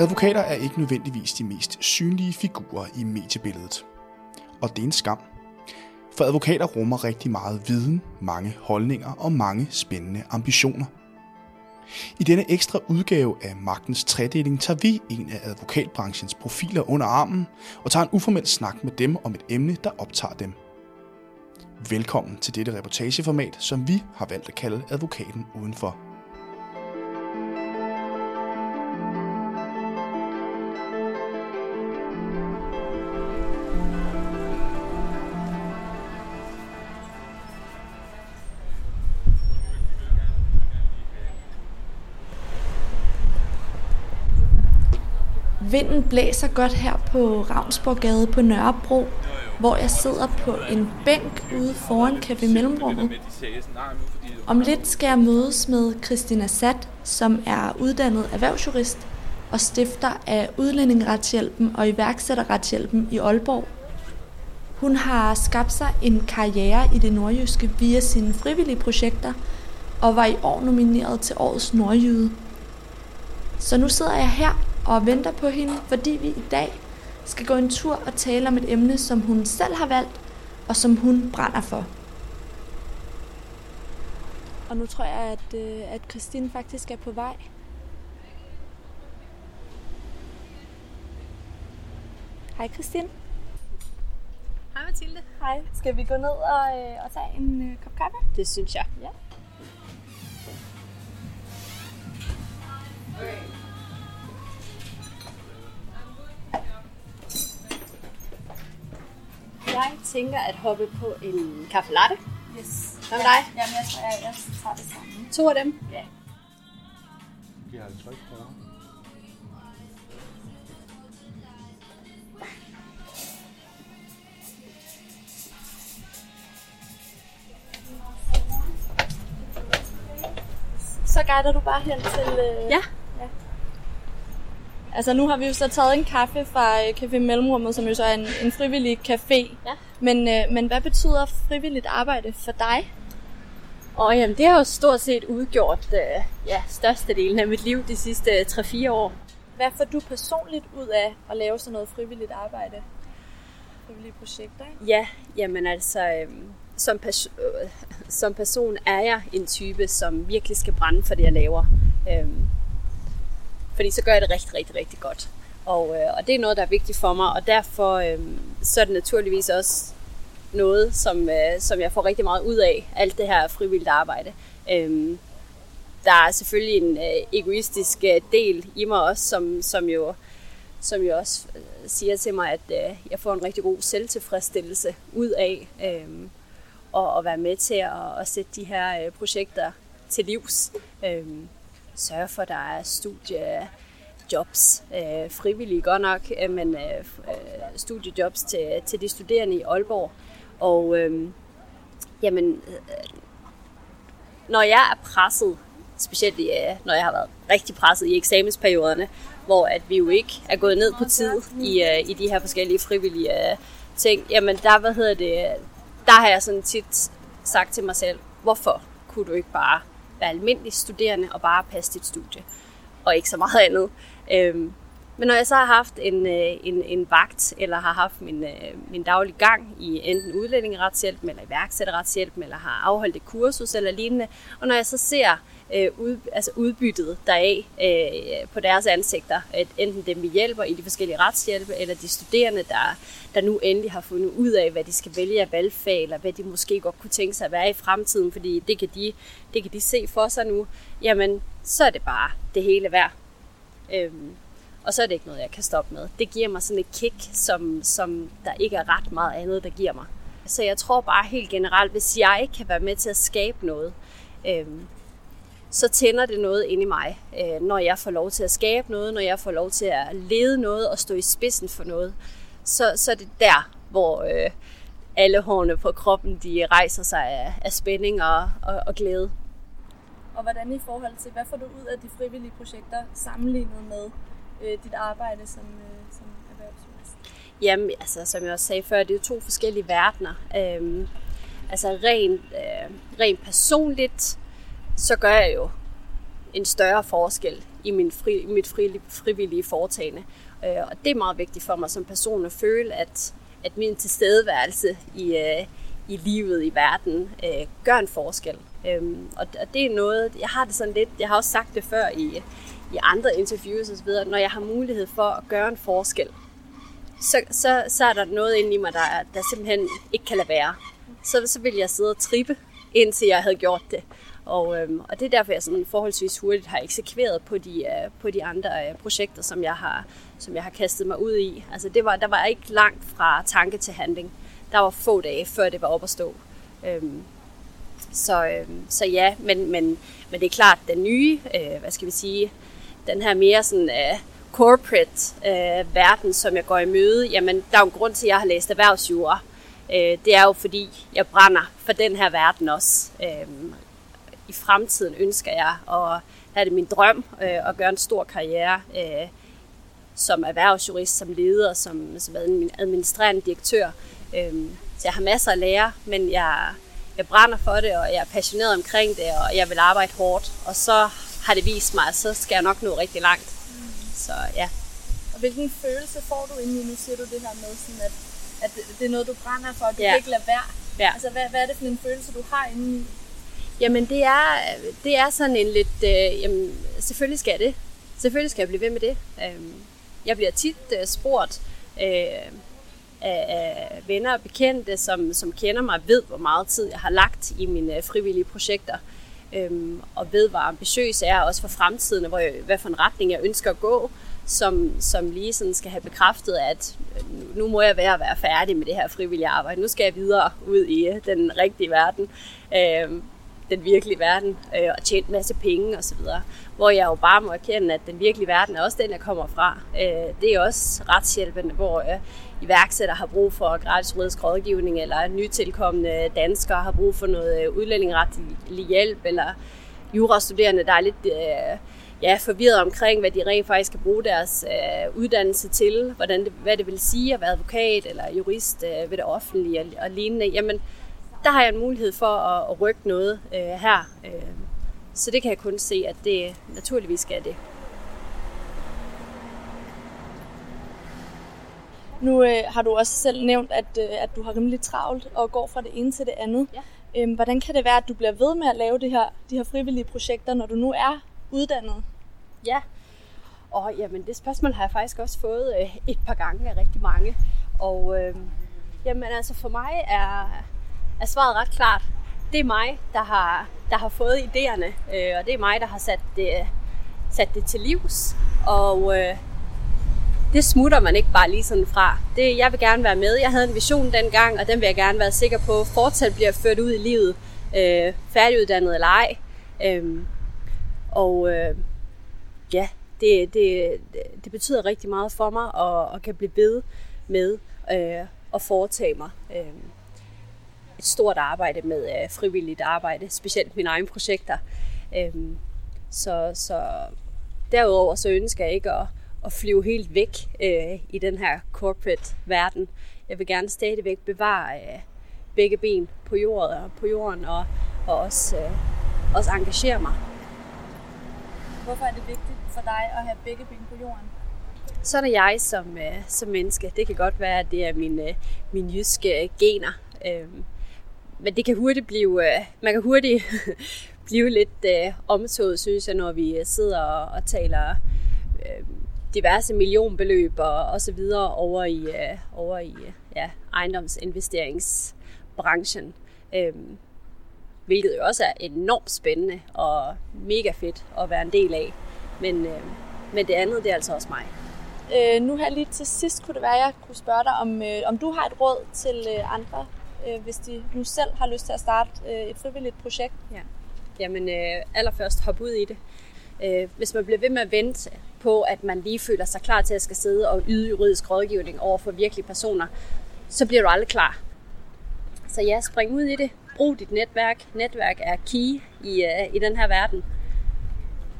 Advokater er ikke nødvendigvis de mest synlige figurer i mediebilledet. Og det er en skam. For advokater rummer rigtig meget viden, mange holdninger og mange spændende ambitioner. I denne ekstra udgave af Magtens Tredeling tager vi en af advokatbranchens profiler under armen og tager en uformel snak med dem om et emne, der optager dem. Velkommen til dette reportageformat, som vi har valgt at kalde Advokaten Udenfor. Vinden blæser godt her på Ravnsborggade på Nørrebro, hvor jeg sidder på en bænk ude foran Café Mellemrummet. Om lidt skal jeg mødes med Christina Sat, som er uddannet erhvervsjurist og stifter af Udlændingeretshjælpen og iværksætterretshjælpen i Aalborg. Hun har skabt sig en karriere i det nordjyske via sine frivillige projekter og var i år nomineret til årets nordjyde. Så nu sidder jeg her og venter på hende, fordi vi i dag skal gå en tur og tale om et emne, som hun selv har valgt, og som hun brænder for. Og nu tror jeg, at, øh, at Christine faktisk er på vej. Hej Christine. Hej Mathilde. Hej. Skal vi gå ned og, øh, og tage en øh, kop kaffe? Det synes jeg. Ja. Jeg tænker at hoppe på en kaffe latte. Yes. Hvad med dig? Jamen, jeg tror, jeg, jeg tager det sammen. To af dem. Ja. Vi har 50 kroner. Så guider du bare hen til... Øh... Ja. Altså nu har vi jo så taget en kaffe fra øh, Café Mellemrummet, som jo så er en, en frivillig café. Ja. Men, øh, men hvad betyder frivilligt arbejde for dig? Og jamen, det har jo stort set udgjort øh, ja, størstedelen af mit liv de sidste 3-4 år. Hvad får du personligt ud af at lave sådan noget frivilligt arbejde? Frivillige projekter, ikke? Ja, jamen altså, øh, som, pers- øh, som person er jeg en type, som virkelig skal brænde for det, jeg laver. Øh, fordi så gør jeg det rigtig, rigtig, rigtig godt. Og, øh, og det er noget, der er vigtigt for mig, og derfor øh, så er det naturligvis også noget, som, øh, som jeg får rigtig meget ud af, alt det her frivilligt arbejde. Øh, der er selvfølgelig en øh, egoistisk øh, del i mig også, som, som, jo, som jo også øh, siger til mig, at øh, jeg får en rigtig god selvtilfredsstillelse ud af øh, og at være med til at, at sætte de her øh, projekter til livs. Øh, sørge for, at der er studiejobs, øh, frivillige godt nok, øh, men øh, øh, studiejobs til, til de studerende i Aalborg. Og øh, jamen, øh, når jeg er presset, specielt i, øh, når jeg har været rigtig presset i eksamensperioderne, hvor at vi jo ikke er gået ned på tid i, øh, i de her forskellige frivillige øh, ting, jamen der, hvad hedder det, der har jeg sådan tit sagt til mig selv, hvorfor kunne du ikke bare være almindelig studerende og bare passe dit studie, og ikke så meget andet. Øhm, men når jeg så har haft en, øh, en, en vagt, eller har haft min, øh, min daglige gang i enten udlændingeretshjælp, eller iværksætterretshjælp, eller har afholdt et kursus eller lignende, og når jeg så ser øh, ud, altså udbyttet deraf øh, på deres ansigter, at enten dem vi hjælper i de forskellige retshjælpe, eller de studerende, der, der nu endelig har fundet ud af, hvad de skal vælge af valgfag, eller hvad de måske godt kunne tænke sig at være i fremtiden, fordi det kan de, det kan de se for sig nu, jamen så er det bare det hele værd. Øhm, og så er det ikke noget, jeg kan stoppe med. Det giver mig sådan et kick, som, som der ikke er ret meget andet, der giver mig. Så jeg tror bare helt generelt, hvis jeg ikke kan være med til at skabe noget, øhm, så tænder det noget ind i mig, øh, når jeg får lov til at skabe noget, når jeg får lov til at lede noget og stå i spidsen for noget. Så, så er det der, hvor øh, alle hårene på kroppen de rejser sig af, af spænding og, og, og glæde. Og hvordan i forhold til, hvad får du ud af de frivillige projekter sammenlignet med øh, dit arbejde som, øh, som erhvervsjurist? Jamen, altså, som jeg også sagde før, det er jo to forskellige verdener. Øhm, altså rent, øh, rent personligt, så gør jeg jo en større forskel i min fri, mit fri, frivillige foretagende. Øh, og det er meget vigtigt for mig som person at føle, at, at min tilstedeværelse i, øh, i livet, i verden, øh, gør en forskel. Øhm, og, og det er noget, jeg har det sådan lidt, jeg har også sagt det før i, i andre interviews osv., når jeg har mulighed for at gøre en forskel, så, så, så er der noget inde i mig, der, der simpelthen ikke kan lade være. Så, så vil jeg sidde og trippe, indtil jeg havde gjort det. Og, øhm, og det er derfor, jeg sådan forholdsvis hurtigt har eksekveret på de, øh, på de andre øh, projekter, som jeg, har, som jeg har kastet mig ud i. Altså det var, der var ikke langt fra tanke til handling. Der var få dage, før det var op at stå. Øhm, så, øhm, så ja, men, men, men det er klart, den nye, øh, hvad skal vi sige, den her mere sådan øh, corporate øh, verden, som jeg går i møde, jamen der er jo en grund til, at jeg har læst erhvervsjura. Øh, det er jo fordi, jeg brænder for den her verden også. Øh, i fremtiden ønsker jeg, og er det min drøm, øh, at gøre en stor karriere øh, som erhvervsjurist, som leder, som, som administrerende direktør. Øh, så jeg har masser at lære, men jeg, jeg brænder for det, og jeg er passioneret omkring det, og jeg vil arbejde hårdt. Og så har det vist mig, at så skal jeg nok nå rigtig langt. Så ja. Og hvilken følelse får du egentlig, nu siger du det her med, sådan at, at det er noget, du brænder for, og du ja. kan ikke lade være. Ja. Altså, hvad, hvad er det for en følelse, du har inde i? Jamen, det er, det er sådan en lidt, øh, jamen, selvfølgelig skal jeg det. Selvfølgelig skal jeg blive ved med det. Øh, jeg bliver tit øh, spurgt øh, af, af venner og bekendte, som, som kender mig, ved, hvor meget tid jeg har lagt i mine øh, frivillige projekter Øh, og ved, hvor ambitiøs jeg er også for fremtiden, og hvor jeg, hvad for en retning jeg ønsker at gå, som, som lige sådan skal have bekræftet, at øh, nu må jeg være være færdig med det her frivillige arbejde. Nu skal jeg videre ud i øh, den rigtige verden, Øh, den virkelige verden, øh, og tjent en masse penge osv. Hvor jeg jo bare må erkende, at den virkelige verden er også den, jeg kommer fra. Øh, det er også retshjælpende, hvor øh, iværksætter har brug for gratis juridisk rådgivning, eller nytilkommende danskere har brug for noget øh, udlændingeretlig hjælp, eller jurastuderende, der er lidt øh, ja, forvirret omkring, hvad de rent faktisk skal bruge deres øh, uddannelse til, hvordan det, hvad det vil sige at være advokat eller jurist øh, ved det offentlige og, og lignende. Jamen, der har jeg en mulighed for at, at rykke noget øh, her. Øh, så det kan jeg kun se, at det naturligvis skal det. Nu øh, har du også selv nævnt, at, øh, at du har rimelig travlt og går fra det ene til det andet. Ja. Øhm, hvordan kan det være, at du bliver ved med at lave det her, de her frivillige projekter, når du nu er uddannet? Ja, og jamen, det spørgsmål har jeg faktisk også fået øh, et par gange af rigtig mange. Og øh, jamen, altså for mig er, er svaret ret klart. Det er mig, der har, der har fået idéerne, øh, og det er mig, der har sat det, sat det til livs. Og øh, det smutter man ikke bare lige sådan fra. Det, jeg vil gerne være med. Jeg havde en vision dengang, og den vil jeg gerne være sikker på fortsat bliver ført ud i livet, øh, færdiguddannet eller ej. Øh, og øh, ja, det, det, det betyder rigtig meget for mig, at, at kan blive ved med øh, at foretage mig øh, et stort arbejde med øh, frivilligt arbejde, specielt mine egne projekter. Øh, så, så derudover så ønsker jeg ikke at at flyve helt væk øh, i den her corporate verden. Jeg vil gerne stadigvæk bevare øh, begge ben på jorden, på jorden og, og også, øh, også engagere mig. Hvorfor er det vigtigt for dig at have begge ben på jorden? Så er jeg som, øh, som menneske. Det kan godt være, at det er mine, øh, mine jyske gener. Øh, men det kan hurtigt blive, øh, man kan hurtigt blive lidt øh, omtået, synes jeg, når vi øh, sidder og, og taler øh, diverse millionbeløb og, og så videre over i, øh, over i øh, ja, ejendomsinvesteringsbranchen. Øh, hvilket jo også er enormt spændende og mega fedt at være en del af. Men, øh, men det andet, det er altså også mig. Øh, nu her lige til sidst kunne det være, at jeg kunne spørge dig, om, øh, om du har et råd til øh, andre, øh, hvis de nu selv har lyst til at starte øh, et frivilligt projekt. Ja. Jamen øh, allerførst hop ud i det. Øh, hvis man bliver ved med at vente på, at man lige føler sig klar til at skal sidde og yde juridisk rådgivning over for virkelige personer, så bliver du aldrig klar. Så ja, spring ud i det. Brug dit netværk. Netværk er key i, øh, i den her verden.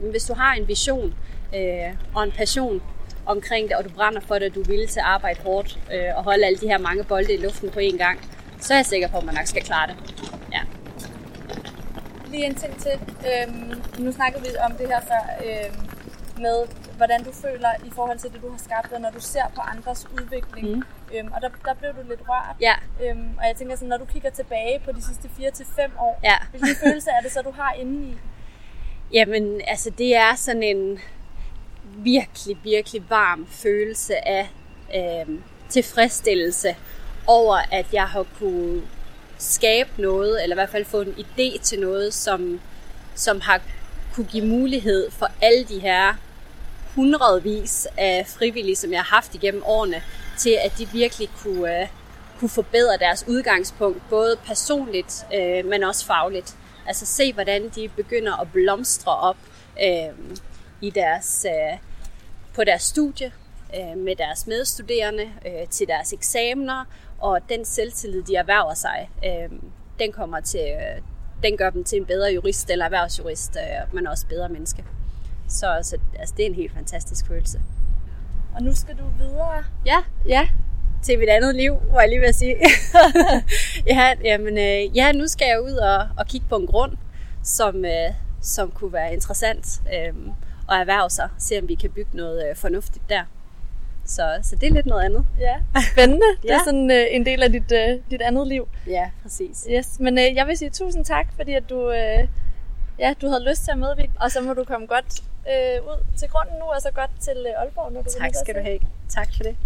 Men hvis du har en vision øh, og en passion omkring det, og du brænder for det, og du vil til at arbejde hårdt øh, og holde alle de her mange bolde i luften på én gang, så er jeg sikker på, at man nok skal klare det. Ja. Lige en ting til. Øhm, nu snakkede vi om det her før. Øhm, med, hvordan du føler i forhold til det, du har skabt, og når du ser på andres udvikling. Mm. Øhm, og der, der blev du lidt rørt. Ja. Øhm, og jeg tænker sådan, når du kigger tilbage på de sidste 4-5 år, ja. hvilken følelse er det så, du har inde i? Jamen, altså det er sådan en virkelig, virkelig varm følelse af øh, tilfredsstillelse over, at jeg har kunne skabe noget, eller i hvert fald få en idé til noget, som, som har kunne give mulighed for alle de her hundredvis af frivillige, som jeg har haft igennem årene, til at de virkelig kunne, øh, kunne forbedre deres udgangspunkt, både personligt, øh, men også fagligt. Altså se, hvordan de begynder at blomstre op øh, i deres, øh, på deres studie, øh, med deres medstuderende, øh, til deres eksamener, og den selvtillid, de erhverver sig, uh, den kommer til, uh, den gør dem til en bedre jurist eller erhvervsjurist, uh, men også bedre menneske. Så, så altså, det er en helt fantastisk følelse. Og nu skal du videre. Ja, ja. Til mit andet liv, hvor jeg lige vil sige. ja, jamen, øh, ja, nu skal jeg ud og, og kigge på en grund, som, øh, som kunne være interessant øh, at erhverve sig. Se om vi kan bygge noget øh, fornuftigt der. Så, så det er lidt noget andet. Ja, spændende. ja. Det er sådan øh, en del af dit, øh, dit andet liv. Ja, præcis. Yes, men øh, jeg vil sige tusind tak, fordi at du, øh, ja, du havde lyst til at medvirke. Og så må du komme godt øh, ud til grunden nu, og så godt til øh, Aalborg, når du Tak skal du have. Tak for det.